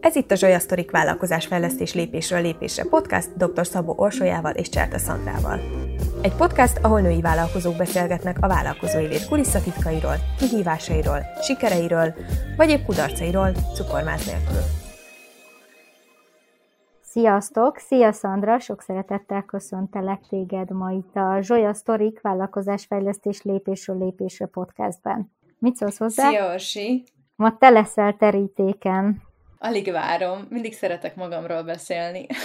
Ez itt a Zsolya Sztorik vállalkozásfejlesztés lépésről lépésre podcast dr. Szabó Orsolyával és Cserta Szandrával. Egy podcast, ahol női vállalkozók beszélgetnek a vállalkozói lét kulisszatitkairól, kihívásairól, sikereiről, vagy épp kudarcairól, cukormáz nélkül. Sziasztok! Szia Szandra! Sok szeretettel köszöntelek téged ma itt a Zsolya Sztorik vállalkozásfejlesztés lépésről lépésre podcastben. Mit szólsz hozzá? Szia Orsi! Ma te leszel terítéken. Alig várom, mindig szeretek magamról beszélni.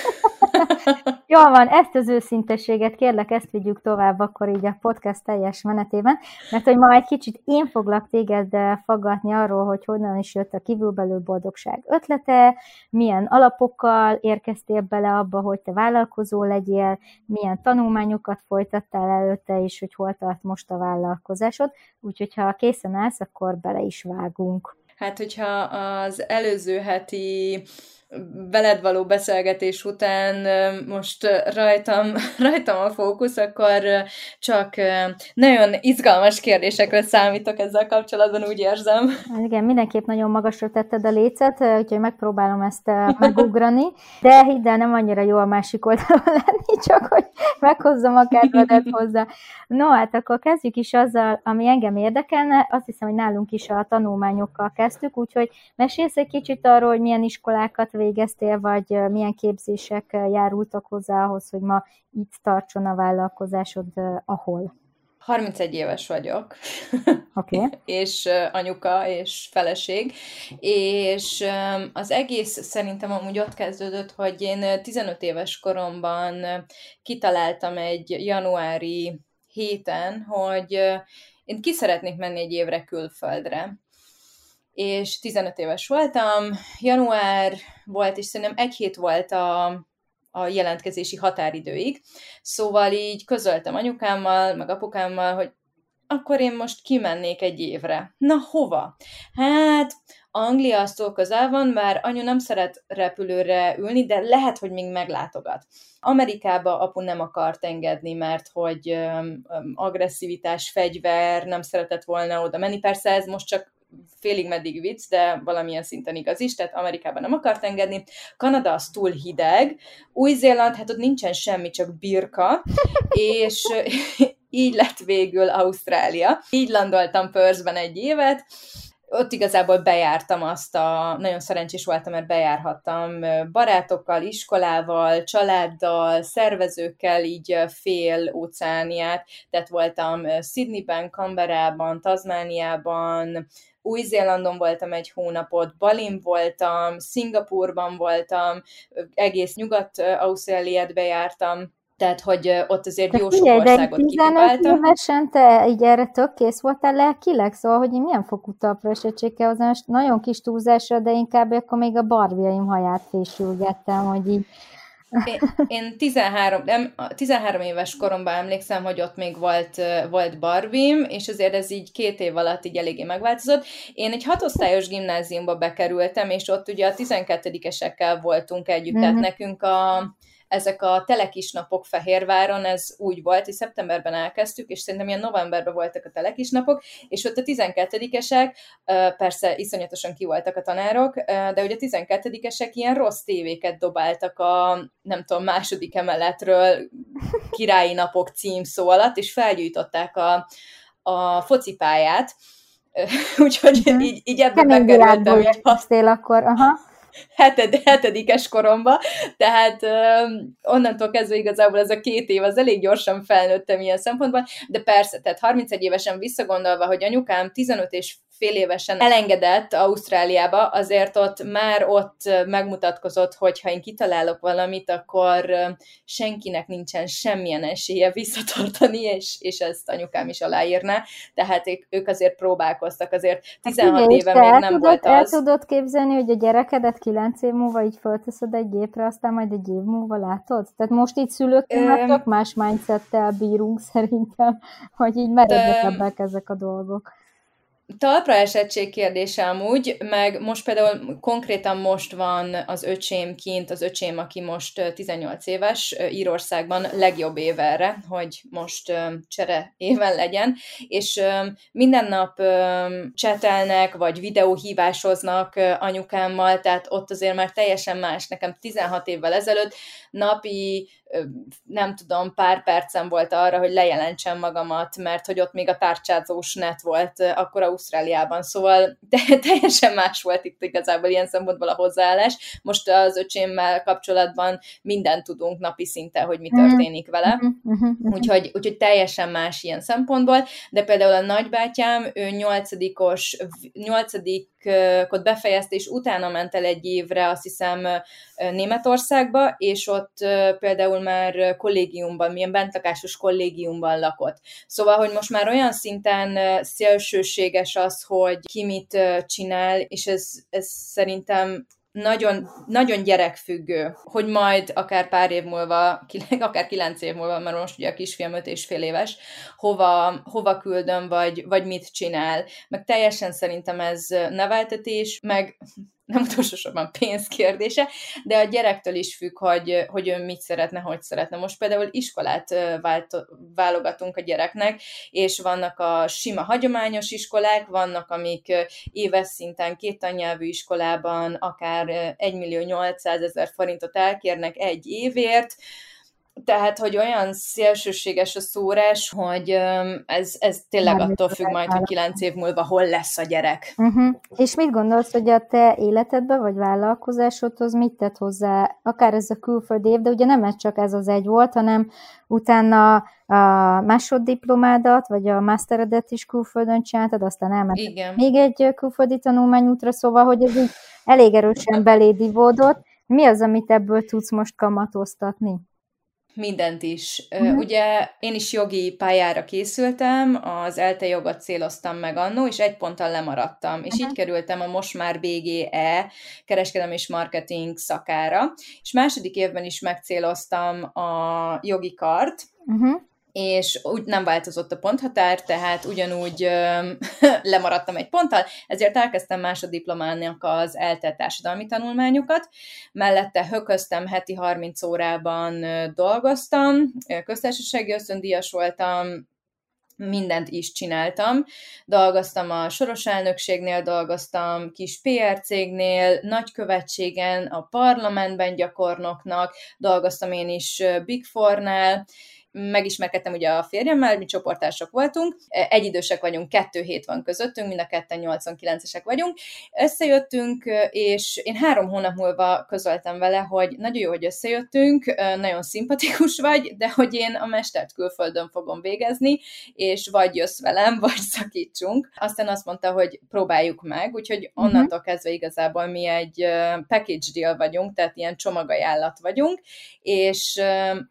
Jól van, ezt az őszintességet kérlek, ezt vigyük tovább akkor így a podcast teljes menetében, mert hogy ma egy kicsit én foglak téged eh, faggatni arról, hogy honnan is jött a kívülbelül boldogság ötlete, milyen alapokkal érkeztél bele abba, hogy te vállalkozó legyél, milyen tanulmányokat folytattál előtte, és hogy hol tart most a vállalkozásod. Úgyhogy ha készen állsz, akkor bele is vágunk. Hát, hogyha az előző heti veled való beszélgetés után most rajtam, rajtam a fókusz, akkor csak nagyon izgalmas kérdésekre számítok ezzel kapcsolatban, úgy érzem. Igen, mindenképp nagyon magasra tetted a lécet, úgyhogy megpróbálom ezt megugrani, de hidd el, nem annyira jó a másik oldalon lenni, csak hogy meghozzam a kedvedet hozzá. No, hát akkor kezdjük is azzal, ami engem érdekelne. Azt hiszem, hogy nálunk is a tanulmányokkal kezdtük, úgyhogy mesélsz egy kicsit arról, hogy milyen iskolákat végeztél, vagy milyen képzések járultak hozzá ahhoz, hogy ma itt tartson a vállalkozásod, ahol? 31 éves vagyok, okay. és anyuka, és feleség, és az egész szerintem amúgy ott kezdődött, hogy én 15 éves koromban kitaláltam egy januári héten, hogy én ki szeretnék menni egy évre külföldre és 15 éves voltam, január volt, és szerintem egy hét volt a, a jelentkezési határidőig, szóval így közöltem anyukámmal, meg apukámmal, hogy akkor én most kimennék egy évre. Na, hova? Hát, Anglia aztól közel van, már anyu nem szeret repülőre ülni, de lehet, hogy még meglátogat. Amerikába apu nem akart engedni, mert hogy um, agresszivitás, fegyver, nem szeretett volna oda menni. Persze ez most csak félig meddig vicc, de valamilyen szinten igaz is, tehát Amerikában nem akart engedni. Kanada az túl hideg, Új-Zéland, hát ott nincsen semmi, csak birka, és így lett végül Ausztrália. Így landoltam Perthben egy évet, ott igazából bejártam azt a, nagyon szerencsés voltam, mert bejárhattam barátokkal, iskolával, családdal, szervezőkkel, így fél óceániát, tehát voltam Sydneyben, Canberrában, Tasmániában, új-Zélandon voltam egy hónapot, Balin voltam, Szingapurban voltam, egész Nyugat-Ausztráliát bejártam, tehát, hogy ott azért Te jó sok országot kipipáltam. évesen te így erre tök kész voltál lelkileg, szóval, hogy milyen fokú talpra esettséggel hozzá, nagyon kis túlzásra, de inkább akkor még a barbiaim haját fésülgettem, hogy így én, én 13, nem, 13 éves koromban emlékszem, hogy ott még volt, volt Barbim, és azért ez így két év alatt így eléggé megváltozott. Én egy hatosztályos gimnáziumba bekerültem, és ott ugye a 12-esekkel voltunk együtt, mm-hmm. tehát mhm. nekünk a, ezek a telekisnapok Fehérváron, ez úgy volt, hogy szeptemberben elkezdtük, és szerintem ilyen novemberben voltak a telekisnapok, és ott a 12-esek, persze iszonyatosan ki voltak a tanárok, de ugye a 12-esek ilyen rossz tévéket dobáltak a, nem tudom, második emeletről királyi napok címszó alatt, és felgyújtották a, a focipályát, úgyhogy így, így ebbe bekerültem. Így, akkor, aha heted, hetedikes koromba, tehát onnantól kezdve igazából ez a két év az elég gyorsan felnőttem ilyen szempontból, de persze, tehát 31 évesen visszagondolva, hogy anyukám 15 és fél évesen elengedett Ausztráliába, azért ott már ott megmutatkozott, hogy ha én kitalálok valamit, akkor senkinek nincsen semmilyen esélye visszatartani, és, és ezt anyukám is aláírná, tehát ők azért próbálkoztak, azért 16 hát éve még nem tudod, volt az. El tudod képzelni, hogy a gyerekedet 9 év múlva így fölteszed egy gépre, aztán majd egy év múlva látod? Tehát most így szülőknél tök más mindsettel bírunk szerintem, hogy így meredetebbek ezek a dolgok. Talpra esettség kérdése amúgy, meg most például konkrétan most van az öcsém kint, az öcsém, aki most 18 éves, Írországban legjobb évelre, hogy most csere éven legyen, és minden nap csetelnek, vagy videóhívásoznak anyukámmal, tehát ott azért már teljesen más. Nekem 16 évvel ezelőtt napi nem tudom, pár percem volt arra, hogy lejelentsem magamat, mert hogy ott még a tárcsázós net volt akkor Ausztráliában, szóval de, teljesen más volt itt igazából ilyen szempontból a hozzáállás. Most az öcsémmel kapcsolatban mindent tudunk napi szinten, hogy mi mhm. történik vele, mhm, mhm, úgyhogy, úgyhogy teljesen más ilyen szempontból, de például a nagybátyám, ő nyolcadikos, nyolcadik ott befejezte, és utána ment el egy évre, azt hiszem Németországba, és ott például már kollégiumban, milyen bentlakásos kollégiumban lakott. Szóval, hogy most már olyan szinten szélsőséges az, hogy ki mit csinál, és ez, ez szerintem nagyon, nagyon gyerekfüggő, hogy majd akár pár év múlva, akár kilenc év múlva, mert most ugye a kisfiam öt és fél éves, hova, hova küldöm, vagy, vagy mit csinál. Meg teljesen szerintem ez neveltetés, meg nem utolsó sorban pénz kérdése, de a gyerektől is függ, hogy, hogy ő mit szeretne, hogy szeretne. Most például iskolát vált, válogatunk a gyereknek, és vannak a sima hagyományos iskolák, vannak, amik éves szinten két tannyelvű iskolában akár 1 millió 800 ezer forintot elkérnek egy évért, tehát, hogy olyan szélsőséges a szórás, hogy ez, ez tényleg Már attól függ majd, hogy kilenc év múlva hol lesz a gyerek. Uh-huh. És mit gondolsz, hogy a te életedben, vagy vállalkozásodhoz mit tett hozzá, akár ez a külföldi év, de ugye nem ez csak ez az egy volt, hanem utána a másoddiplomádat, vagy a masteredet is külföldön csináltad, aztán elmented még egy külföldi tanulmányútra, szóval, hogy ez így elég erősen belédivódott. Mi az, amit ebből tudsz most kamatoztatni? Mindent is. Uh-huh. Ugye én is jogi pályára készültem, az ELTE jogot céloztam meg annó, és egy ponttal lemaradtam, és uh-huh. így kerültem a most már BGE kereskedelmi és marketing szakára, és második évben is megcéloztam a jogi kart, uh-huh és úgy nem változott a ponthatár, tehát ugyanúgy ö, lemaradtam egy ponttal, ezért elkezdtem másodiplomának az ELTE társadalmi tanulmányokat, mellette hököztem, heti 30 órában dolgoztam, köztársasági ösztöndíjas voltam, mindent is csináltam. Dolgoztam a soros elnökségnél, dolgoztam kis PR cégnél, nagykövetségen, a parlamentben gyakornoknak, dolgoztam én is Big Four-nál, megismerkedtem ugye a férjemmel, mi csoportások voltunk, egyidősek vagyunk, kettő hét van közöttünk, mind a ketten 89-esek vagyunk. Összejöttünk, és én három hónap múlva közöltem vele, hogy nagyon jó, hogy összejöttünk, nagyon szimpatikus vagy, de hogy én a mestert külföldön fogom végezni, és vagy jössz velem, vagy szakítsunk. Aztán azt mondta, hogy próbáljuk meg, úgyhogy mhm. onnantól kezdve igazából mi egy package deal vagyunk, tehát ilyen csomagajánlat vagyunk, és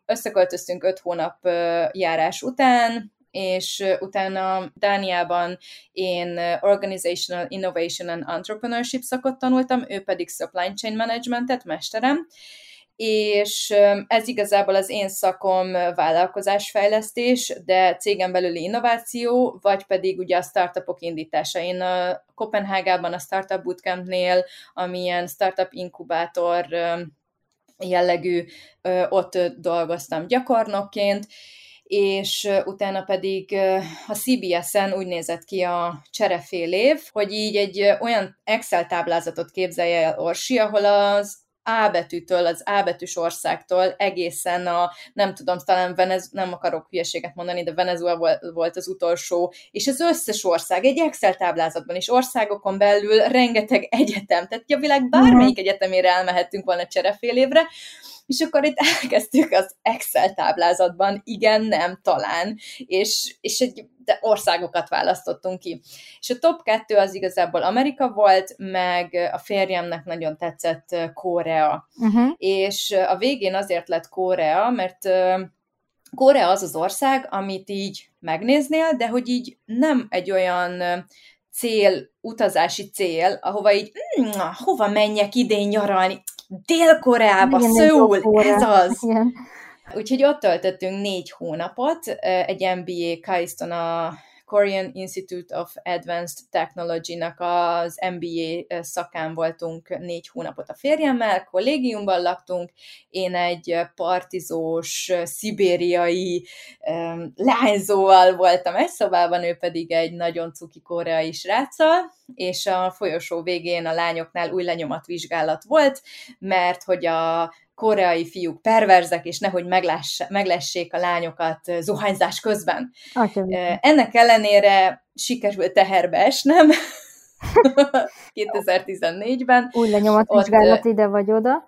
összeköltöztünk öt hónap nap járás után, és utána Dániában én Organizational Innovation and Entrepreneurship szakot tanultam, ő pedig Supply Chain Managementet, mesterem, és ez igazából az én szakom vállalkozásfejlesztés, de cégen belüli innováció, vagy pedig ugye a startupok indítása. Én a Kopenhágában a Startup Bootcampnél, ami ilyen startup inkubátor jellegű, ott dolgoztam gyakornokként, és utána pedig a CBS-en úgy nézett ki a cserefél év, hogy így egy olyan Excel táblázatot képzelje el Orsi, ahol az a betűtől, az A betűs országtól egészen a, nem tudom, talán Venez, nem akarok hülyeséget mondani, de Venezuela volt az utolsó, és az összes ország egy Excel táblázatban, és országokon belül rengeteg egyetem, tehát a világ bármelyik egyetemére elmehettünk volna cserefél évre, és akkor itt elkezdtük az Excel táblázatban, igen, nem, talán, és, és egy de országokat választottunk ki. És a top kettő az igazából Amerika volt, meg a férjemnek nagyon tetszett Korea. Uh-huh. És a végén azért lett Korea, mert Korea az az ország, amit így megnéznél, de hogy így nem egy olyan cél, utazási cél, ahova így, hm, hova menjek idén nyaralni? Dél-Koreába, Szöul, ez az. Igen. Úgyhogy ott töltöttünk négy hónapot, egy MBA Kaistona Korean Institute of Advanced Technology-nak az MBA szakán voltunk négy hónapot a férjemmel, kollégiumban laktunk, én egy partizós, szibériai lányzóval voltam egy szobában, ő pedig egy nagyon cuki koreai sráccal, és a folyosó végén a lányoknál új lenyomatvizsgálat volt, mert hogy a koreai fiúk perverzek, és nehogy meglessék a lányokat zuhanyzás közben. Atya, Ennek ellenére sikerült teherbe esnem 2014-ben. Új lenyomatvizsgálat ide vagy oda.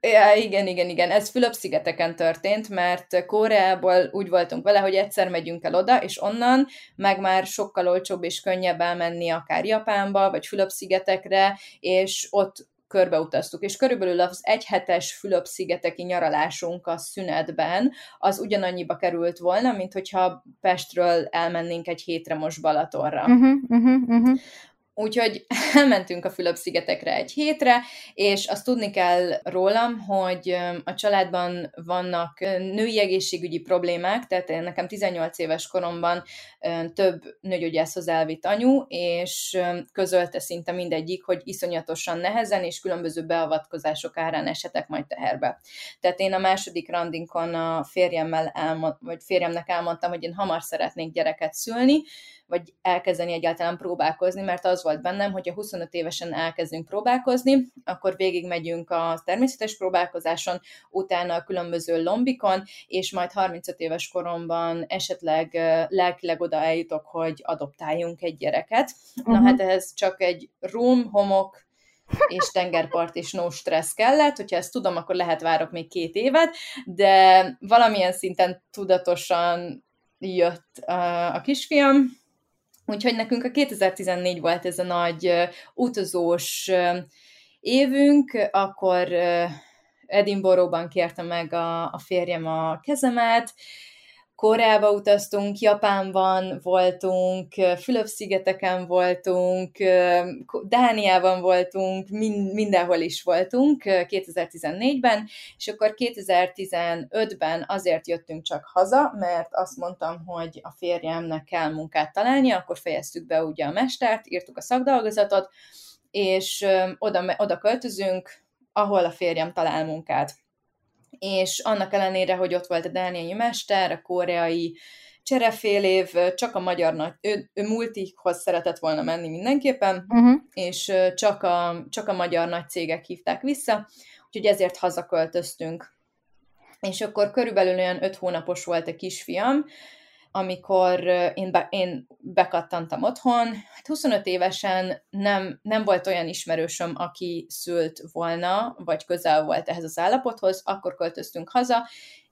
Ja, igen, igen, igen. Ez Fülöp-szigeteken történt, mert Koreából úgy voltunk vele, hogy egyszer megyünk el oda, és onnan meg már sokkal olcsóbb és könnyebb elmenni akár Japánba, vagy Fülöp-szigetekre, és ott körbeutaztuk, és körülbelül az egyhetes Fülöp-szigeteki nyaralásunk a szünetben, az ugyanannyiba került volna, mint hogyha Pestről elmennénk egy hétre most Balatonra. Uh-huh, uh-huh, uh-huh. Úgyhogy elmentünk a Fülöp-szigetekre egy hétre, és azt tudni kell rólam, hogy a családban vannak női egészségügyi problémák, tehát nekem 18 éves koromban több nőgyógyászhoz elvitt anyu, és közölte szinte mindegyik, hogy iszonyatosan nehezen és különböző beavatkozások árán esetek majd teherbe. Tehát én a második randinkon a férjemmel elmond, vagy férjemnek elmondtam, hogy én hamar szeretnék gyereket szülni, vagy elkezdeni egyáltalán próbálkozni, mert az volt bennem, hogy a 25 évesen elkezdünk próbálkozni, akkor végigmegyünk a természetes próbálkozáson, utána a különböző lombikon, és majd 35 éves koromban esetleg lelkileg oda eljutok, hogy adoptáljunk egy gyereket. Uh-huh. Na mhm. hát ez csak egy room, homok, és tengerpart és no stressz kellett, hogyha ezt tudom, akkor lehet várok még két évet, de valamilyen szinten tudatosan jött a kisfiam, Úgyhogy nekünk a 2014 volt ez a nagy utazós évünk, akkor Edinburghban kérte meg a, a férjem a kezemet, Koreába utaztunk, Japánban voltunk, Fülöp-szigeteken voltunk, Dániában voltunk, mindenhol is voltunk 2014-ben, és akkor 2015-ben azért jöttünk csak haza, mert azt mondtam, hogy a férjemnek kell munkát találni, akkor fejeztük be ugye a mestert, írtuk a szakdolgozatot, és oda, oda költözünk, ahol a férjem talál munkát és annak ellenére, hogy ott volt a dániai mester, a koreai cserefél év, csak a magyar nagy, ő, ő multikhoz szeretett volna menni mindenképpen, uh-huh. és csak a, csak a magyar nagy cégek hívták vissza, úgyhogy ezért hazaköltöztünk. És akkor körülbelül olyan öt hónapos volt a kisfiam, amikor én, be, én bekattantam otthon. Hát 25 évesen nem, nem volt olyan ismerősöm, aki szült volna, vagy közel volt ehhez az állapothoz, akkor költöztünk haza,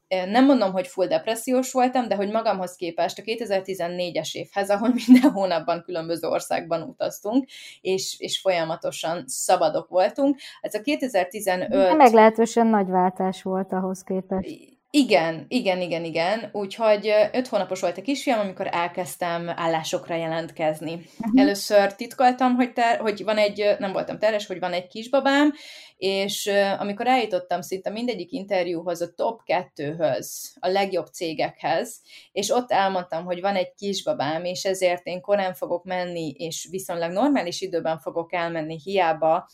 nem mondom, hogy full depressziós voltam, de hogy magamhoz képest a 2014-es évhez, ahol minden hónapban különböző országban utaztunk, és, és folyamatosan szabadok voltunk. Ez a 2015... Meglehetősen nagy váltás volt ahhoz képest. Igen, igen, igen, igen. Úgyhogy öt hónapos volt a kisfiam, amikor elkezdtem állásokra jelentkezni. Uh-huh. Először titkoltam, hogy, ter- hogy van egy, nem voltam teres, hogy van egy kisbabám, és amikor eljutottam szinte mindegyik interjúhoz, a top kettőhöz, a legjobb cégekhez, és ott elmondtam, hogy van egy kisbabám, és ezért én korán fogok menni, és viszonylag normális időben fogok elmenni, hiába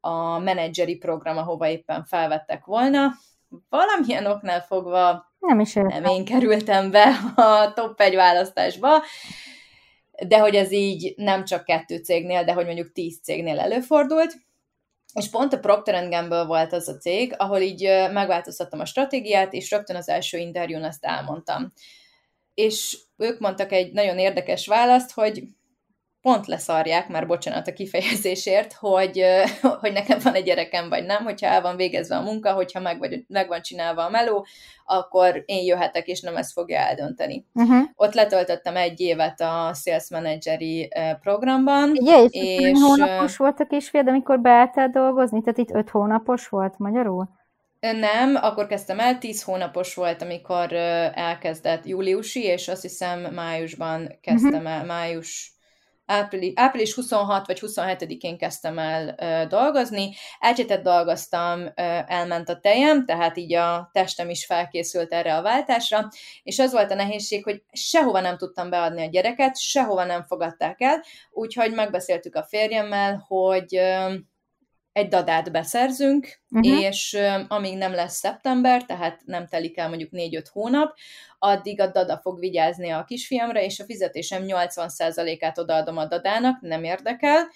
a menedzseri program, ahova éppen felvettek volna, valamilyen oknál fogva nem, is nem én kerültem be a top egy választásba, de hogy ez így nem csak kettő cégnél, de hogy mondjuk tíz cégnél előfordult, és pont a Procter Gamble volt az a cég, ahol így megváltoztattam a stratégiát, és rögtön az első interjún ezt elmondtam. És ők mondtak egy nagyon érdekes választ, hogy pont leszarják, már bocsánat a kifejezésért, hogy, hogy nekem van egy gyerekem, vagy nem, hogyha el van végezve a munka, hogyha meg, vagy, meg van csinálva a meló, akkor én jöhetek, és nem ezt fogja eldönteni. Uh-huh. Ott letöltöttem egy évet a Sales Manageri programban. Ugye, és, és hónapos volt a kisfiad, amikor beálltál dolgozni? Tehát itt öt hónapos volt magyarul? Nem, akkor kezdtem el, tíz hónapos volt, amikor elkezdett júliusi, és azt hiszem májusban kezdtem uh-huh. el, május április, április 26 vagy 27-én kezdtem el uh, dolgozni, elcsétet dolgoztam, uh, elment a tejem, tehát így a testem is felkészült erre a váltásra, és az volt a nehézség, hogy sehova nem tudtam beadni a gyereket, sehova nem fogadták el, úgyhogy megbeszéltük a férjemmel, hogy uh, egy dadát beszerzünk, uh-huh. és amíg nem lesz szeptember, tehát nem telik el mondjuk 4-5 hónap, addig a dada fog vigyázni a kisfiamra, és a fizetésem 80%-át odaadom a dadának, nem érdekel,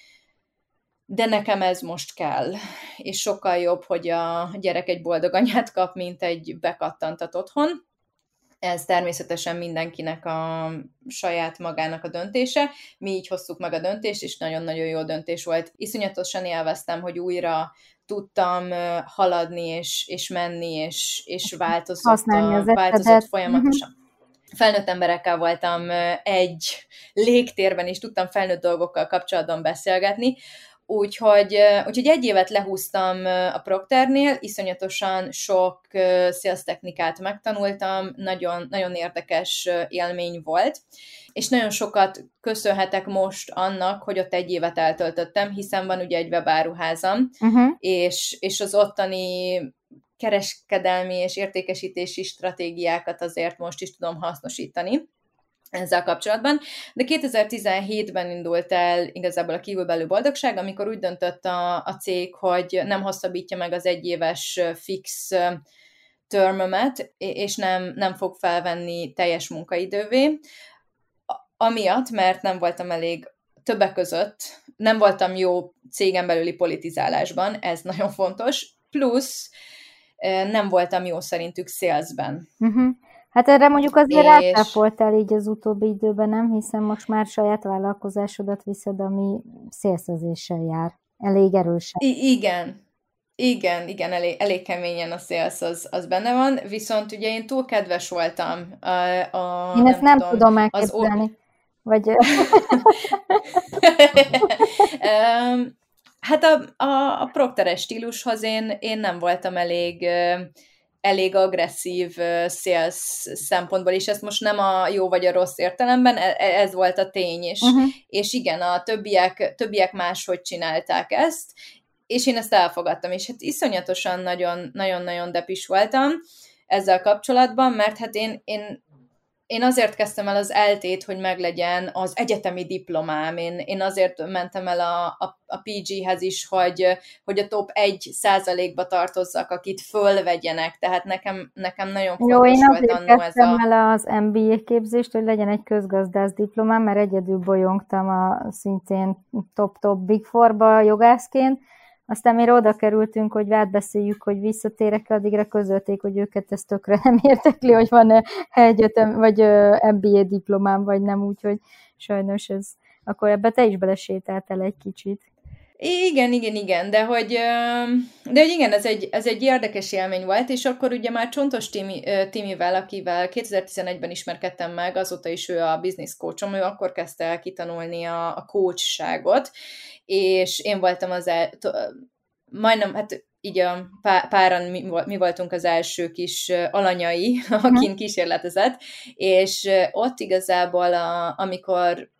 de nekem ez most kell, és sokkal jobb, hogy a gyerek egy boldog anyát kap, mint egy bekattantat otthon ez természetesen mindenkinek a saját magának a döntése. Mi így hoztuk meg a döntést, és nagyon-nagyon jó döntés volt. Iszonyatosan élveztem, hogy újra tudtam haladni, és, és menni, és, és változott, a, változott folyamatosan. Uh-huh felnőtt emberekkel voltam egy légtérben, és tudtam felnőtt dolgokkal kapcsolatban beszélgetni, Úgyhogy, úgyhogy egy évet lehúztam a Procternél, iszonyatosan sok sales technikát megtanultam, nagyon, nagyon érdekes élmény volt, és nagyon sokat köszönhetek most annak, hogy ott egy évet eltöltöttem, hiszen van ugye egy webáruházam, uh-huh. és, és az ottani kereskedelmi és értékesítési stratégiákat azért most is tudom hasznosítani ezzel kapcsolatban. De 2017-ben indult el igazából a kívülbelül boldogság, amikor úgy döntött a, a cég, hogy nem hosszabbítja meg az egyéves fix termemet, és nem, nem fog felvenni teljes munkaidővé. Amiatt, mert nem voltam elég többek között, nem voltam jó cégen belüli politizálásban, ez nagyon fontos, plusz nem voltam jó szerintük salesben. Uh-huh. Hát erre mondjuk azért és... rátáfoltál így az utóbbi időben, nem? Hiszen most már saját vállalkozásodat viszed, ami szélszezéssel jár. Elég erősen. I- igen. Igen, igen, elég, elég keményen a szélsz az, az benne van, viszont ugye én túl kedves voltam. A, a, én ezt nem, nem tudom, tudom elképzelni. Az... Vagy... hát a, a, a prokteres stílushoz én, én nem voltam elég elég agresszív sales szempontból, és ezt most nem a jó vagy a rossz értelemben, e, e, ez volt a tény, és, uh-huh. és igen, a többiek, többiek máshogy csinálták ezt, és én ezt elfogadtam, és hát iszonyatosan nagyon-nagyon depis voltam ezzel kapcsolatban, mert hát én, én én azért kezdtem el az eltét, hogy meglegyen az egyetemi diplomám. Én, én azért mentem el a, a, a PG-hez is, hogy, hogy a top 1 százalékba tartozzak, akit fölvegyenek. Tehát nekem, nekem nagyon fontos Jó, én volt annó ez a... el az MBA képzést, hogy legyen egy közgazdász diplomám, mert egyedül bolyongtam a szintén top-top Big Four-ba jogászként, aztán mire oda kerültünk, hogy átbeszéljük, hogy visszatérek, addigra közölték, hogy őket ez tökre nem értekli, hogy van-e egyetem, vagy MBA diplomám, vagy nem, úgyhogy sajnos ez, akkor ebbe te is belesétáltál egy kicsit. Igen, igen, igen, de hogy, de hogy igen, ez egy, ez egy érdekes élmény volt, és akkor ugye már Csontos Timi, Timivel, akivel 2011-ben ismerkedtem meg, azóta is ő a business coachom, ő akkor kezdte el kitanulni a, a coachságot, és én voltam az el, majdnem, hát így a páran mi, mi voltunk az első kis alanyai, akin mhm. kísérletezett, és ott igazából, a, amikor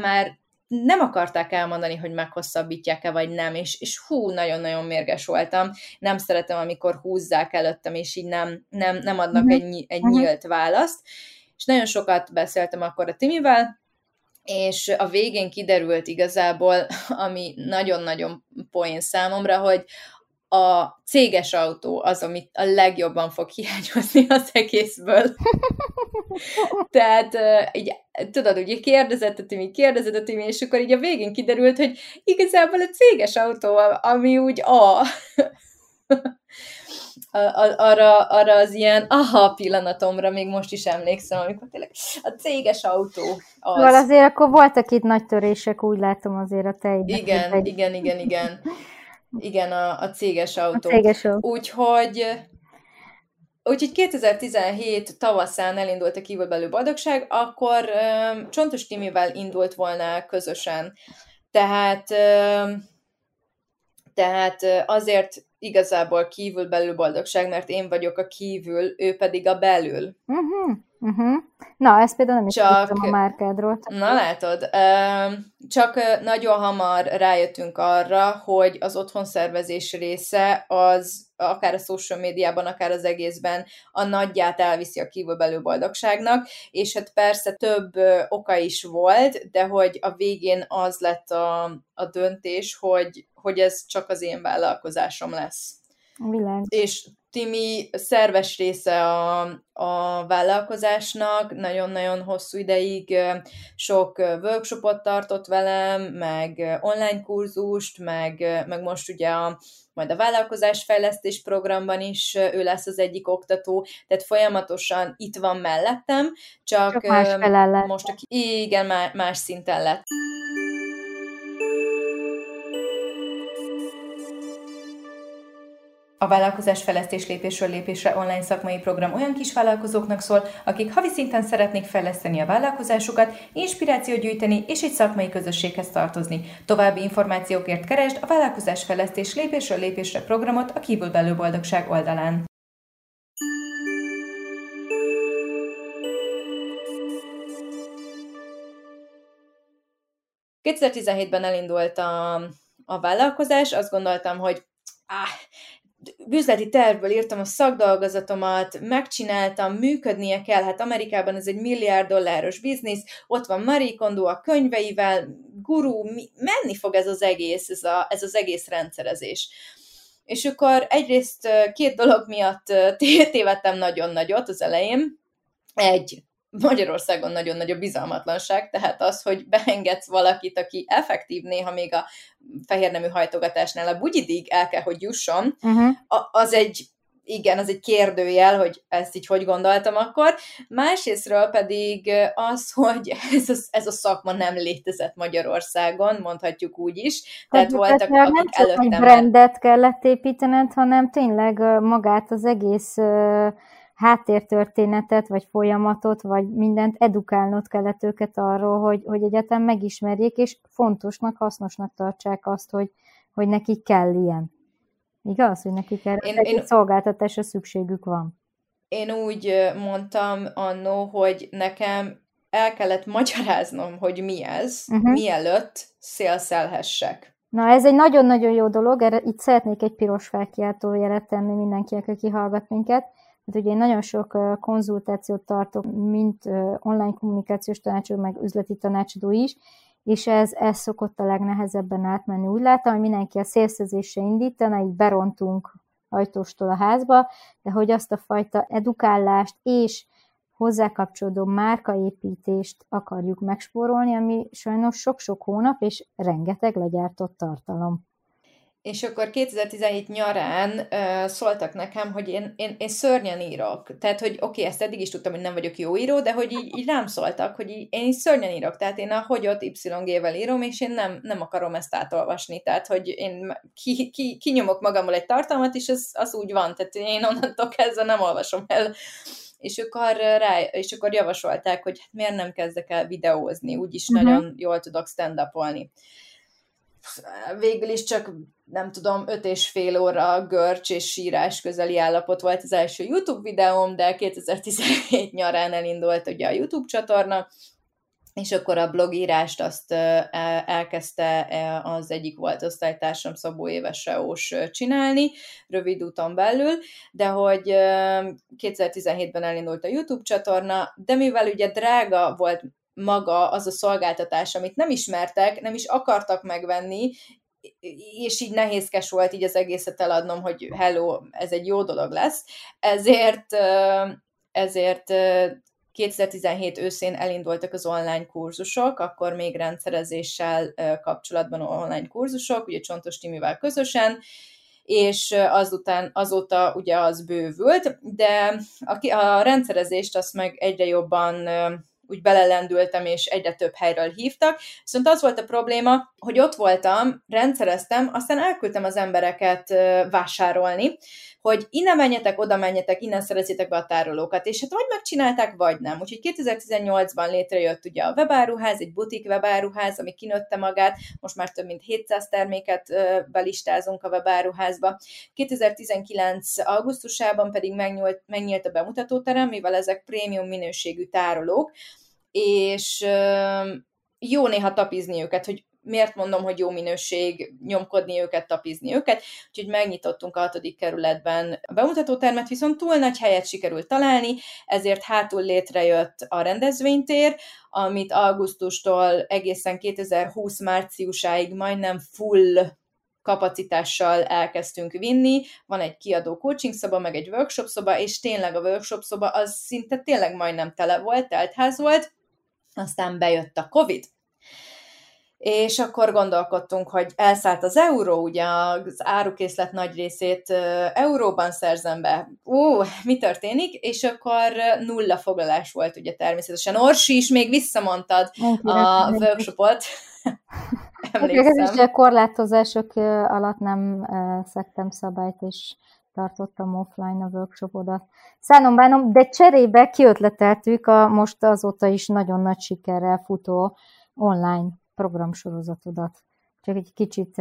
már nem akarták elmondani, hogy meghosszabbítják-e, vagy nem, és, és hú, nagyon-nagyon mérges voltam. Nem szeretem, amikor húzzák előttem, és így nem, nem, nem adnak uh-huh. egy, egy uh-huh. nyílt választ. És nagyon sokat beszéltem akkor a Timivel, és a végén kiderült igazából, ami nagyon-nagyon poén számomra, hogy a céges autó az, amit a legjobban fog hiányozni az egészből. Tehát így, tudod, ugye kérdezett a Timi, kérdezett a Timi, és akkor így a végén kiderült, hogy igazából a céges autó, ami úgy a arra, arra az ilyen aha pillanatomra még most is emlékszem, amikor tényleg a céges autó az. Szóval azért akkor voltak itt nagy törések, úgy látom azért a te Igen, egy... igen, igen, igen. Igen, a, a céges autó. A céges autó. Úgyhogy Úgyhogy 2017 tavaszán elindult a kívülbelül boldogság, akkor um, Csontos Timivel indult volna közösen. Tehát, um, tehát azért igazából kívül-belül boldogság, mert én vagyok a kívül, ő pedig a belül. Uh-huh. Uh-huh. Na, ezt például nem is csak... tudtam a márkádról. Na, látod. Csak nagyon hamar rájöttünk arra, hogy az otthonszervezés része az akár a social médiában, akár az egészben a nagyját elviszi a kívülbelül boldogságnak, és hát persze több oka is volt, de hogy a végén az lett a, a döntés, hogy, hogy ez csak az én vállalkozásom lesz. Világ. És Timi szerves része a, a vállalkozásnak, nagyon-nagyon hosszú ideig sok workshopot tartott velem, meg online kurzust, meg, meg most ugye a, majd a vállalkozásfejlesztés programban is ő lesz az egyik oktató, tehát folyamatosan itt van mellettem, csak, csak más most igen, más szinten lett. A vállalkozás fejlesztés lépésről lépésre online szakmai program olyan kisvállalkozóknak szól, akik havi szinten szeretnék fejleszteni a vállalkozásukat, inspirációt gyűjteni és egy szakmai közösséghez tartozni. További információkért keresd a vállalkozás fejlesztés lépésről lépésre programot a Kívülbelül Boldogság oldalán. ...2017-ben elindult a, a vállalkozás, azt gondoltam, hogy áh, üzleti tervből írtam a szakdolgozatomat, megcsináltam, működnie kell, hát Amerikában ez egy milliárd dolláros biznisz, ott van Marie Kondo a könyveivel, gurú, menni fog ez az egész, ez, a, ez az egész rendszerezés. És akkor egyrészt két dolog miatt tévedtem nagyon nagyot az elején. Egy, Magyarországon nagyon nagy a bizalmatlanság, tehát az, hogy beengedsz valakit, aki effektív néha még a fehérnemű hajtogatásnál a bugyidig el kell, hogy jusson, uh-huh. az egy igen, az egy kérdőjel, hogy ezt így hogy gondoltam akkor. Másrésztről pedig az, hogy ez a, ez a szakma nem létezett Magyarországon, mondhatjuk úgy is. Tehát hát, voltak, tehát akik nem csak előttem... egy brandet kellett építened, hanem tényleg magát az egész háttértörténetet, vagy folyamatot, vagy mindent edukálnod kellett őket arról, hogy, hogy egyetem megismerjék, és fontosnak, hasznosnak tartsák azt, hogy, hogy nekik kell ilyen. Igaz, hogy nekik erre én, én, szolgáltatásra szükségük van? Én úgy mondtam annó, hogy nekem el kellett magyaráznom, hogy mi ez, uh-huh. mielőtt szélszelhessek. Na, ez egy nagyon-nagyon jó dolog, erre itt szeretnék egy piros felkiáltó jelet tenni mindenkinek, aki hallgat minket. Hát ugye én nagyon sok konzultációt tartok, mint online kommunikációs tanácsadó, meg üzleti tanácsadó is, és ez, ez szokott a legnehezebben átmenni. Úgy látom, hogy mindenki a szélszezésre indítana, így berontunk ajtóstól a házba, de hogy azt a fajta edukálást és hozzá kapcsolódó márkaépítést akarjuk megspórolni, ami sajnos sok-sok hónap és rengeteg legyártott tartalom és akkor 2017 nyarán uh, szóltak nekem, hogy én, én, én szörnyen írok. Tehát, hogy oké, okay, ezt eddig is tudtam, hogy nem vagyok jó író, de hogy így, így rám szóltak, hogy így, én is szörnyen írok. Tehát én a hogyot Y-gével írom, és én nem, nem akarom ezt átolvasni. Tehát, hogy én ki, ki, kinyomok magammal egy tartalmat, és az, az úgy van. Tehát én onnantól kezdve nem olvasom el és akkor, rá, és akkor javasolták, hogy hát miért nem kezdek el videózni, úgyis uh-huh. nagyon jól tudok stand-upolni végül is csak nem tudom, öt és fél óra görcs és sírás közeli állapot volt az első YouTube videóm, de 2017 nyarán elindult ugye a YouTube csatorna, és akkor a blogírást azt elkezdte az egyik volt osztálytársam Szabó Éves csinálni, rövid úton belül, de hogy 2017-ben elindult a YouTube csatorna, de mivel ugye drága volt maga az a szolgáltatás, amit nem ismertek, nem is akartak megvenni, és így nehézkes volt így az egészet eladnom, hogy hello, ez egy jó dolog lesz. Ezért, ezért 2017 őszén elindultak az online kurzusok, akkor még rendszerezéssel kapcsolatban online kurzusok, ugye Csontos Timivel közösen, és azután, azóta ugye az bővült, de a, a rendszerezést azt meg egyre jobban úgy belelendültem, és egyre több helyről hívtak. Viszont az volt a probléma, hogy ott voltam, rendszereztem, aztán elküldtem az embereket vásárolni, hogy innen menjetek, oda menjetek, innen szerezzétek be a tárolókat, és hát vagy megcsinálták, vagy nem. Úgyhogy 2018-ban létrejött ugye a webáruház, egy butik webáruház, ami kinőtte magát, most már több mint 700 terméket belistázunk a webáruházba. 2019. augusztusában pedig megnyílt, megnyílt a bemutatóterem, mivel ezek prémium minőségű tárolók, és jó néha tapizni őket, hogy miért mondom, hogy jó minőség nyomkodni őket, tapizni őket, úgyhogy megnyitottunk a hatodik kerületben a bemutatótermet, viszont túl nagy helyet sikerült találni, ezért hátul létrejött a rendezvénytér, amit augusztustól egészen 2020 márciusáig majdnem full kapacitással elkezdtünk vinni, van egy kiadó coaching szoba, meg egy workshop szoba, és tényleg a workshop szoba az szinte tényleg majdnem tele volt, teltház volt, aztán bejött a Covid, és akkor gondolkodtunk, hogy elszállt az euró, ugye az árukészlet nagy részét euróban szerzem be. Ú, mi történik? És akkor nulla foglalás volt ugye természetesen. Orsi is még visszamondtad a workshopot. Emlékszem. Ez korlátozások alatt nem szektem szabályt, és tartottam offline a workshopodat. Szánom bánom, de cserébe kiötleteltük a most azóta is nagyon nagy sikerrel futó online programsorozatodat. Csak egy kicsit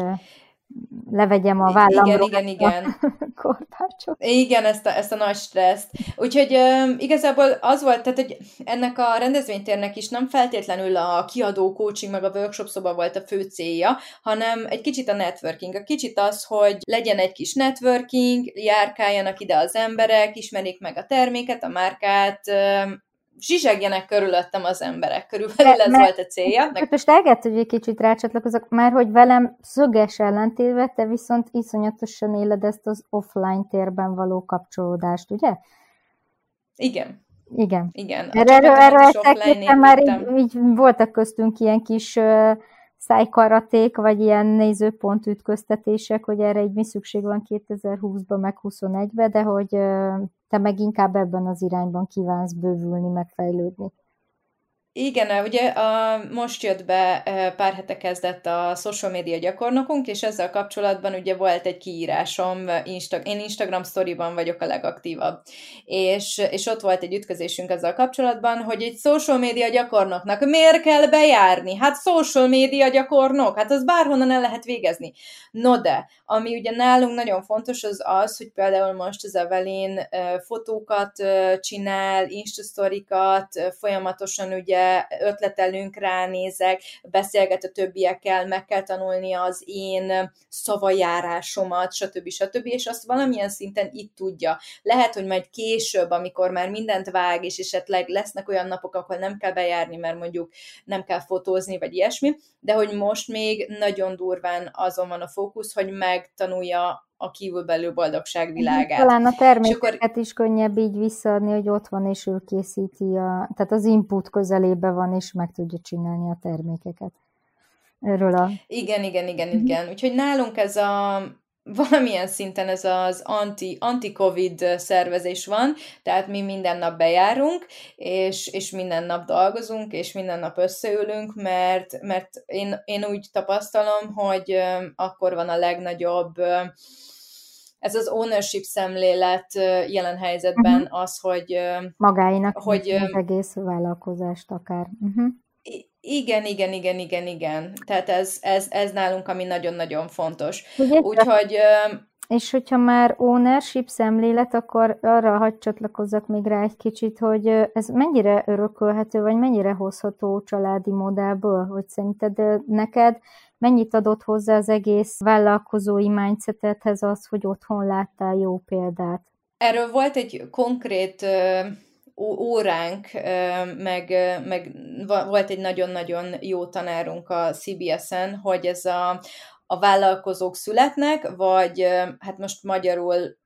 levegyem a vállamról. Igen, igen, igen. Igen, ezt a, ezt a nagy stresszt. Úgyhogy um, igazából az volt, tehát hogy ennek a rendezvénytérnek is nem feltétlenül a kiadó coaching meg a workshop szoba volt a fő célja, hanem egy kicsit a networking. A kicsit az, hogy legyen egy kis networking, járkáljanak ide az emberek, ismerik meg a terméket, a márkát, um, zsizsegjenek körülöttem az emberek. Körülbelül ez volt a célja. Meg... Most elgett, hogy egy kicsit rácsatlakozok, már hogy velem szöges ellentétve, te viszont iszonyatosan éled ezt az offline térben való kapcsolódást, ugye? Igen. Igen. Igen. Erre, erről, erről már így, így voltak köztünk ilyen kis uh, szájkaraték, vagy ilyen nézőpont ütköztetések, hogy erre egy mi szükség van 2020-ban, meg 2021-ben, de hogy te meg inkább ebben az irányban kívánsz bővülni, megfejlődni. Igen, ugye a, most jött be pár hete kezdett a social media gyakornokunk, és ezzel kapcsolatban ugye volt egy kiírásom, Insta, én Instagram storyban vagyok a legaktívabb, és, és ott volt egy ütközésünk ezzel kapcsolatban, hogy egy social media gyakornoknak miért kell bejárni? Hát social media gyakornok, hát az bárhonnan el lehet végezni. No de, ami ugye nálunk nagyon fontos az az, hogy például most az Evelyn fotókat csinál, Insta folyamatosan ugye ötletelünk, ránézek, beszélget a többiekkel, meg kell tanulni az én szavajárásomat, stb. stb. És azt valamilyen szinten itt tudja. Lehet, hogy majd később, amikor már mindent vág, és esetleg lesznek olyan napok, ahol nem kell bejárni, mert mondjuk nem kell fotózni, vagy ilyesmi, de hogy most még nagyon durván azon van a fókusz, hogy megtanulja a kívülbelül boldogság mhm, világát. Talán a termékeket akkor... is könnyebb így visszaadni, hogy ott van, és ő készíti, a, tehát az input közelébe van, és meg tudja csinálni a termékeket. Erről a... Igen, igen, igen, mhm. igen. Úgyhogy nálunk ez a valamilyen szinten ez az anti, anti-covid szervezés van, tehát mi minden nap bejárunk, és, és minden nap dolgozunk, és minden nap összeülünk, mert, mert én, én úgy tapasztalom, hogy akkor van a legnagyobb ez az ownership szemlélet jelen helyzetben uh-huh. az, hogy... Magáinak hogy, az egész vállalkozást akár. Uh-huh. Igen, igen, igen, igen, igen. Tehát ez, ez, ez nálunk, ami nagyon-nagyon fontos. Ugye, Úgyhogy... És hogyha már ownership szemlélet, akkor arra hagy csatlakozzak még rá egy kicsit, hogy ez mennyire örökölhető, vagy mennyire hozható családi modellből, hogy szerinted neked mennyit adott hozzá az egész vállalkozói mindsetethez az, hogy otthon láttál jó példát? Erről volt egy konkrét óránk, meg, meg volt egy nagyon-nagyon jó tanárunk a CBS-en, hogy ez a, a vállalkozók születnek, vagy hát most magyarul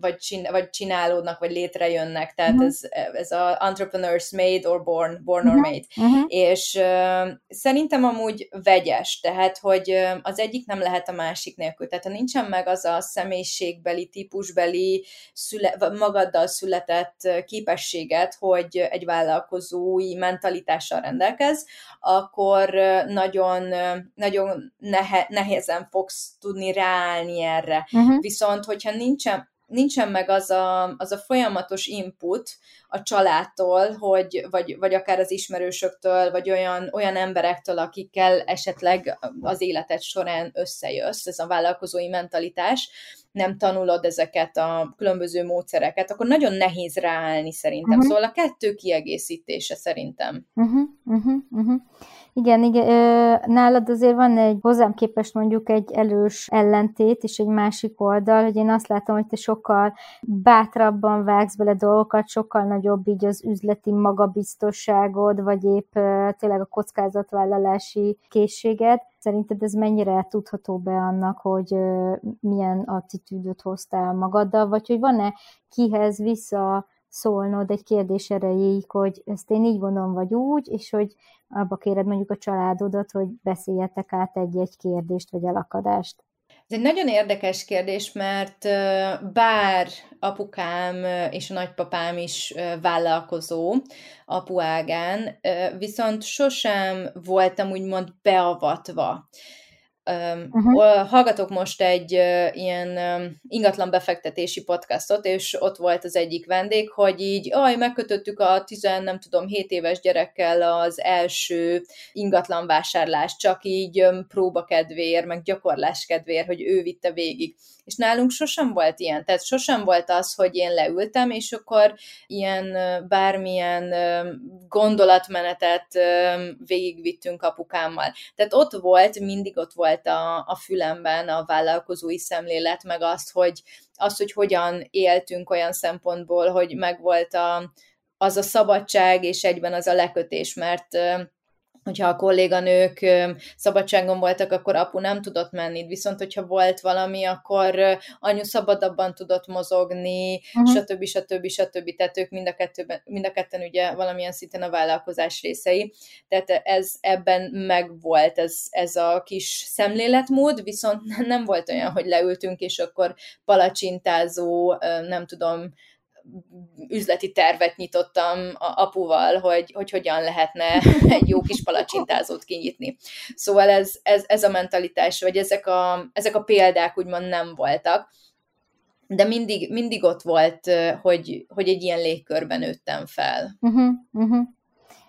vagy, csin, vagy csinálódnak, vagy létrejönnek, tehát uh-huh. ez, ez a entrepreneurs made or born, born uh-huh. or made, uh-huh. és uh, szerintem amúgy vegyes, tehát hogy uh, az egyik nem lehet a másik nélkül, tehát ha nincsen meg az a személyiségbeli, típusbeli, szüle, magaddal született képességet, hogy egy vállalkozói mentalitással rendelkez, akkor nagyon, nagyon nehe, nehézen fogsz tudni ráállni erre. Uh-huh. Viszont, hogyha nincsen, nincsen meg az a, az a folyamatos input a családtól, hogy, vagy, vagy akár az ismerősöktől, vagy olyan, olyan emberektől, akikkel esetleg az életed során összejössz, ez a vállalkozói mentalitás, nem tanulod ezeket a különböző módszereket, akkor nagyon nehéz ráállni szerintem. Uh-huh. Szóval a kettő kiegészítése szerintem. Uh-huh, uh-huh, uh-huh. Igen, igen, nálad azért van egy hozzám képest mondjuk egy elős ellentét, és egy másik oldal, hogy én azt látom, hogy te sokkal bátrabban vágsz bele dolgokat, sokkal nagyobb így az üzleti magabiztosságod, vagy épp tényleg a kockázatvállalási készséged. Szerinted ez mennyire tudható be annak, hogy milyen attitűdöt hoztál magaddal, vagy hogy van-e kihez vissza szólnod egy kérdés erejéig, hogy ezt én így gondolom, vagy úgy, és hogy abba kéred mondjuk a családodat, hogy beszéljetek át egy-egy kérdést, vagy elakadást. Ez egy nagyon érdekes kérdés, mert bár apukám és a nagypapám is vállalkozó apuágán, viszont sosem voltam úgymond beavatva Uh-huh. Hallgatok most egy ilyen ingatlan befektetési podcastot, és ott volt az egyik vendég, hogy így, aj, megkötöttük a 10, nem tudom, 7 éves gyerekkel az első ingatlan vásárlást, csak így um, próbakedvér, meg gyakorlás kedvér, hogy ő vitte végig és nálunk sosem volt ilyen, tehát sosem volt az, hogy én leültem, és akkor ilyen bármilyen gondolatmenetet végigvittünk apukámmal. Tehát ott volt, mindig ott volt a, a fülemben a vállalkozói szemlélet, meg azt, hogy, azt, hogy hogyan éltünk olyan szempontból, hogy megvolt a, az a szabadság, és egyben az a lekötés, mert hogyha a kolléganők szabadságon voltak, akkor apu nem tudott menni, viszont hogyha volt valami, akkor anyu szabadabban tudott mozogni, uh-huh. stb. stb. stb. Tehát ők mind a, kettőben, mind a ketten ugye valamilyen szinten a vállalkozás részei. Tehát ez ebben megvolt ez, ez a kis szemléletmód, viszont nem volt olyan, hogy leültünk, és akkor palacsintázó, nem tudom, üzleti tervet nyitottam a apuval, hogy, hogy hogyan lehetne egy jó kis palacsintázót kinyitni. Szóval ez, ez, ez a mentalitás, vagy ezek a, ezek a példák úgymond nem voltak, de mindig, mindig ott volt, hogy, hogy egy ilyen légkörben nőttem fel. Uh-huh, uh-huh.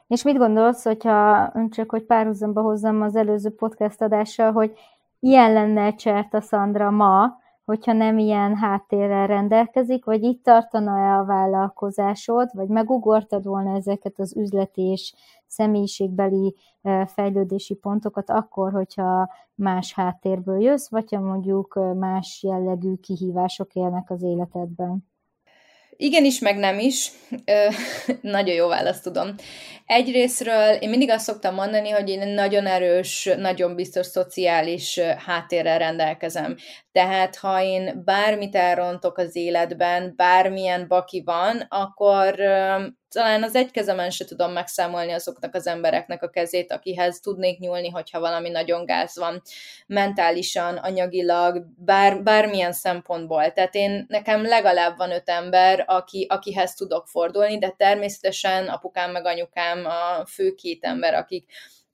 És mit gondolsz, hogyha csak hogy párhuzamba hozzam az előző podcast adással, hogy ilyen lenne Cserta Szandra ma, hogyha nem ilyen háttérrel rendelkezik, vagy itt tartana-e a vállalkozásod, vagy megugortad volna ezeket az üzleti és személyiségbeli fejlődési pontokat akkor, hogyha más háttérből jössz, vagy ha mondjuk más jellegű kihívások élnek az életedben. Igen is, meg nem is. nagyon jó választ tudom. Egyrésztről én mindig azt szoktam mondani, hogy én nagyon erős, nagyon biztos szociális háttérrel rendelkezem. Tehát ha én bármit elrontok az életben, bármilyen baki van, akkor talán az egy kezemen se tudom megszámolni azoknak az embereknek a kezét, akihez tudnék nyúlni, hogyha valami nagyon gáz van, mentálisan, anyagilag, bár, bármilyen szempontból. Tehát én, nekem legalább van öt ember, aki, akihez tudok fordulni, de természetesen apukám meg anyukám a fő két ember, akik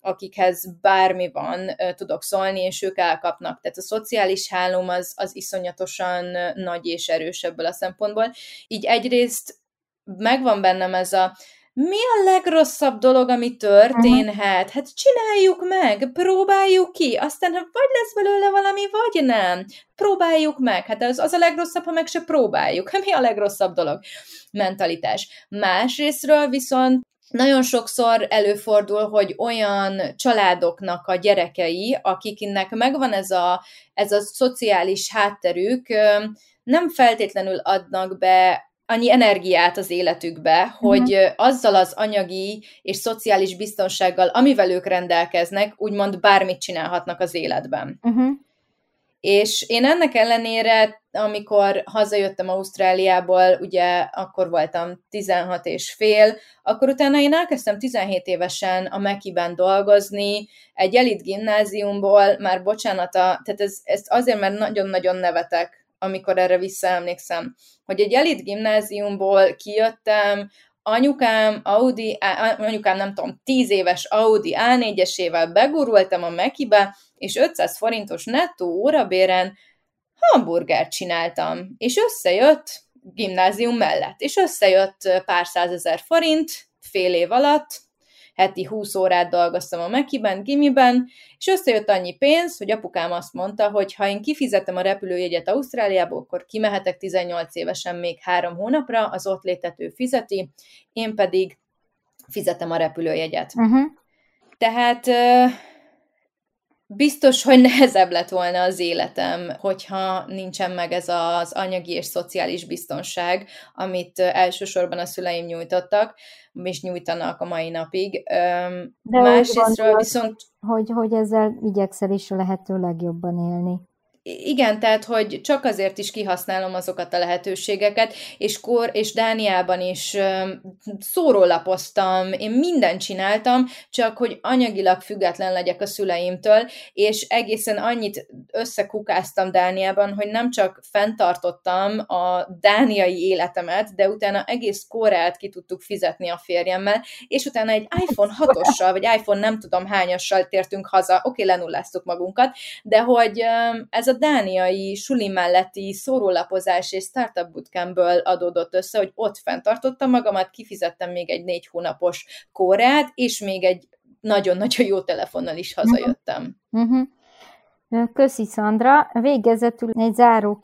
akikhez bármi van, tudok szólni, és ők elkapnak. Tehát a szociális hálóm az, az iszonyatosan nagy és erős ebből a szempontból. Így egyrészt megvan bennem ez a mi a legrosszabb dolog, ami történhet? Hát csináljuk meg, próbáljuk ki, aztán ha vagy lesz belőle valami, vagy nem. Próbáljuk meg. Hát az, az a legrosszabb, ha meg se próbáljuk. Mi a legrosszabb dolog? Mentalitás. Másrésztről viszont nagyon sokszor előfordul, hogy olyan családoknak a gyerekei, akiknek megvan ez a, ez a szociális hátterük, nem feltétlenül adnak be annyi energiát az életükbe, uh-huh. hogy azzal az anyagi és szociális biztonsággal, amivel ők rendelkeznek, úgymond bármit csinálhatnak az életben. Uh-huh. És én ennek ellenére, amikor hazajöttem Ausztráliából, ugye akkor voltam 16 és fél, akkor utána én elkezdtem 17 évesen a Mekiben dolgozni, egy elit gimnáziumból, már bocsánata, tehát ez, ezt azért, mert nagyon-nagyon nevetek, amikor erre visszaemlékszem, hogy egy elit gimnáziumból kijöttem, anyukám Audi, anyukám nem tudom, 10 éves Audi A4-esével begurultam a Mekibe, és 500 forintos nettó órabéren hamburgert csináltam, és összejött gimnázium mellett, és összejött pár százezer forint fél év alatt, heti 20 órát dolgoztam a Mekiben, Gimiben, és összejött annyi pénz, hogy apukám azt mondta, hogy ha én kifizetem a repülőjegyet Ausztráliába, akkor kimehetek 18 évesen még három hónapra, az ott létető fizeti, én pedig fizetem a repülőjegyet. Uh-huh. Tehát biztos, hogy nehezebb lett volna az életem, hogyha nincsen meg ez az anyagi és szociális biztonság, amit elsősorban a szüleim nyújtottak, és nyújtanak a mai napig. De Másrésztről viszont... Hogy, hogy ezzel igyekszel is a lehető legjobban élni igen, tehát, hogy csak azért is kihasználom azokat a lehetőségeket, és Kor és Dániában is szórólapoztam, én mindent csináltam, csak hogy anyagilag független legyek a szüleimtől, és egészen annyit összekukáztam Dániában, hogy nem csak fenntartottam a dániai életemet, de utána egész korát ki tudtuk fizetni a férjemmel, és utána egy iPhone 6-ossal, vagy iPhone nem tudom hányassal tértünk haza, oké, okay, lenulláztuk magunkat, de hogy ez a dániai suli melletti szórólapozás és startup bootcampből adódott össze, hogy ott fenntartottam magamat, kifizettem még egy négy hónapos kórát, és még egy nagyon-nagyon jó telefonnal is hazajöttem. Uh-huh. Köszi, Szandra. Végezetül egy záró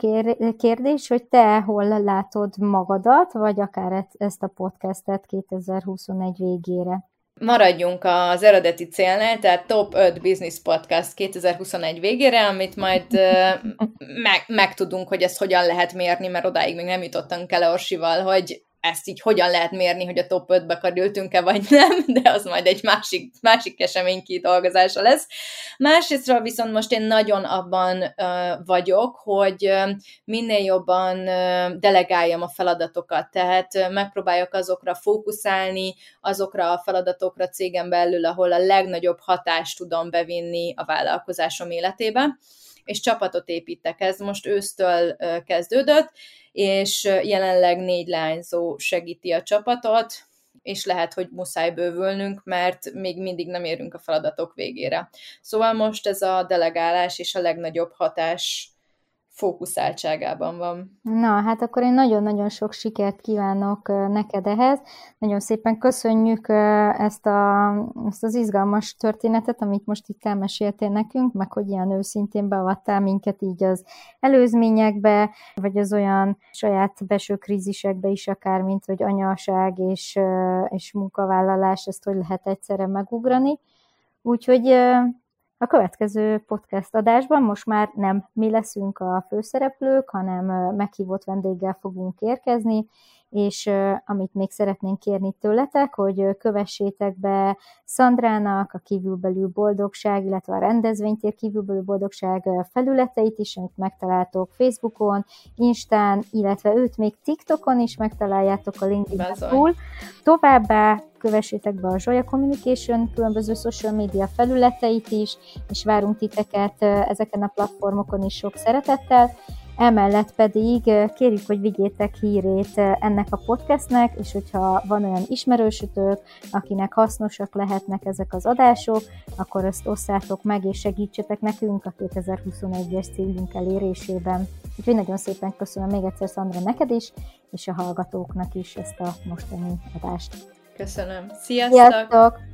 kérdés, hogy te hol látod magadat, vagy akár ezt a podcastet 2021 végére? Maradjunk az eredeti célnál, tehát Top 5 Business Podcast 2021 végére, amit majd meg, megtudunk, hogy ezt hogyan lehet mérni, mert odáig még nem jutottunk el Orsival, hogy ezt így hogyan lehet mérni, hogy a top 5-be kerültünk-e vagy nem, de az majd egy másik, másik kesemény kidolgozása lesz. Másrésztről viszont most én nagyon abban uh, vagyok, hogy minél jobban uh, delegáljam a feladatokat, tehát uh, megpróbáljak azokra fókuszálni, azokra a feladatokra cégen belül, ahol a legnagyobb hatást tudom bevinni a vállalkozásom életébe és csapatot építek. Ez most ősztől kezdődött, és jelenleg négy lányzó segíti a csapatot, és lehet, hogy muszáj bővülnünk, mert még mindig nem érünk a feladatok végére. Szóval most ez a delegálás és a legnagyobb hatás fókuszáltságában van. Na, hát akkor én nagyon-nagyon sok sikert kívánok neked ehhez. Nagyon szépen köszönjük ezt, a, ezt az izgalmas történetet, amit most itt elmeséltél nekünk, meg hogy ilyen őszintén beavattál minket így az előzményekbe, vagy az olyan saját belső krízisekbe is akár, mint hogy anyaság és, és munkavállalás, ezt hogy lehet egyszerre megugrani. Úgyhogy a következő podcast adásban most már nem mi leszünk a főszereplők, hanem meghívott vendéggel fogunk érkezni, és amit még szeretnénk kérni tőletek, hogy kövessétek be Szandrának a kívülbelül boldogság, illetve a rendezvénytér kívülbelül boldogság felületeit is, amit megtaláltok Facebookon, Instán, illetve őt még TikTokon is megtaláljátok a LinkedIn túl. Továbbá kövessétek be a Zsolya Communication különböző social media felületeit is, és várunk titeket ezeken a platformokon is sok szeretettel. Emellett pedig kérjük, hogy vigyétek hírét ennek a podcastnek, és hogyha van olyan ismerősötök, akinek hasznosak lehetnek ezek az adások, akkor ezt osszátok meg, és segítsetek nekünk a 2021-es célunk elérésében. Úgyhogy nagyon szépen köszönöm még egyszer Szandra neked is, és a hallgatóknak is ezt a mostani adást. Köszönöm. Sziasztok! Sziasztok!